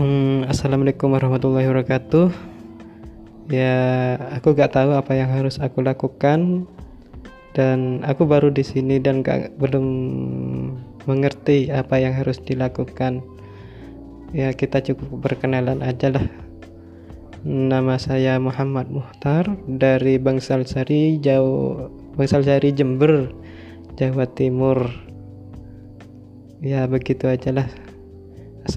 Hmm, Assalamualaikum warahmatullahi wabarakatuh. Ya, aku gak tahu apa yang harus aku lakukan dan aku baru di sini dan gak, belum mengerti apa yang harus dilakukan. Ya, kita cukup berkenalan aja lah. Nama saya Muhammad Muhtar dari Bangsal Sari, Jauh Bangsal Sari Jember, Jawa Timur. Ya, begitu aja lah.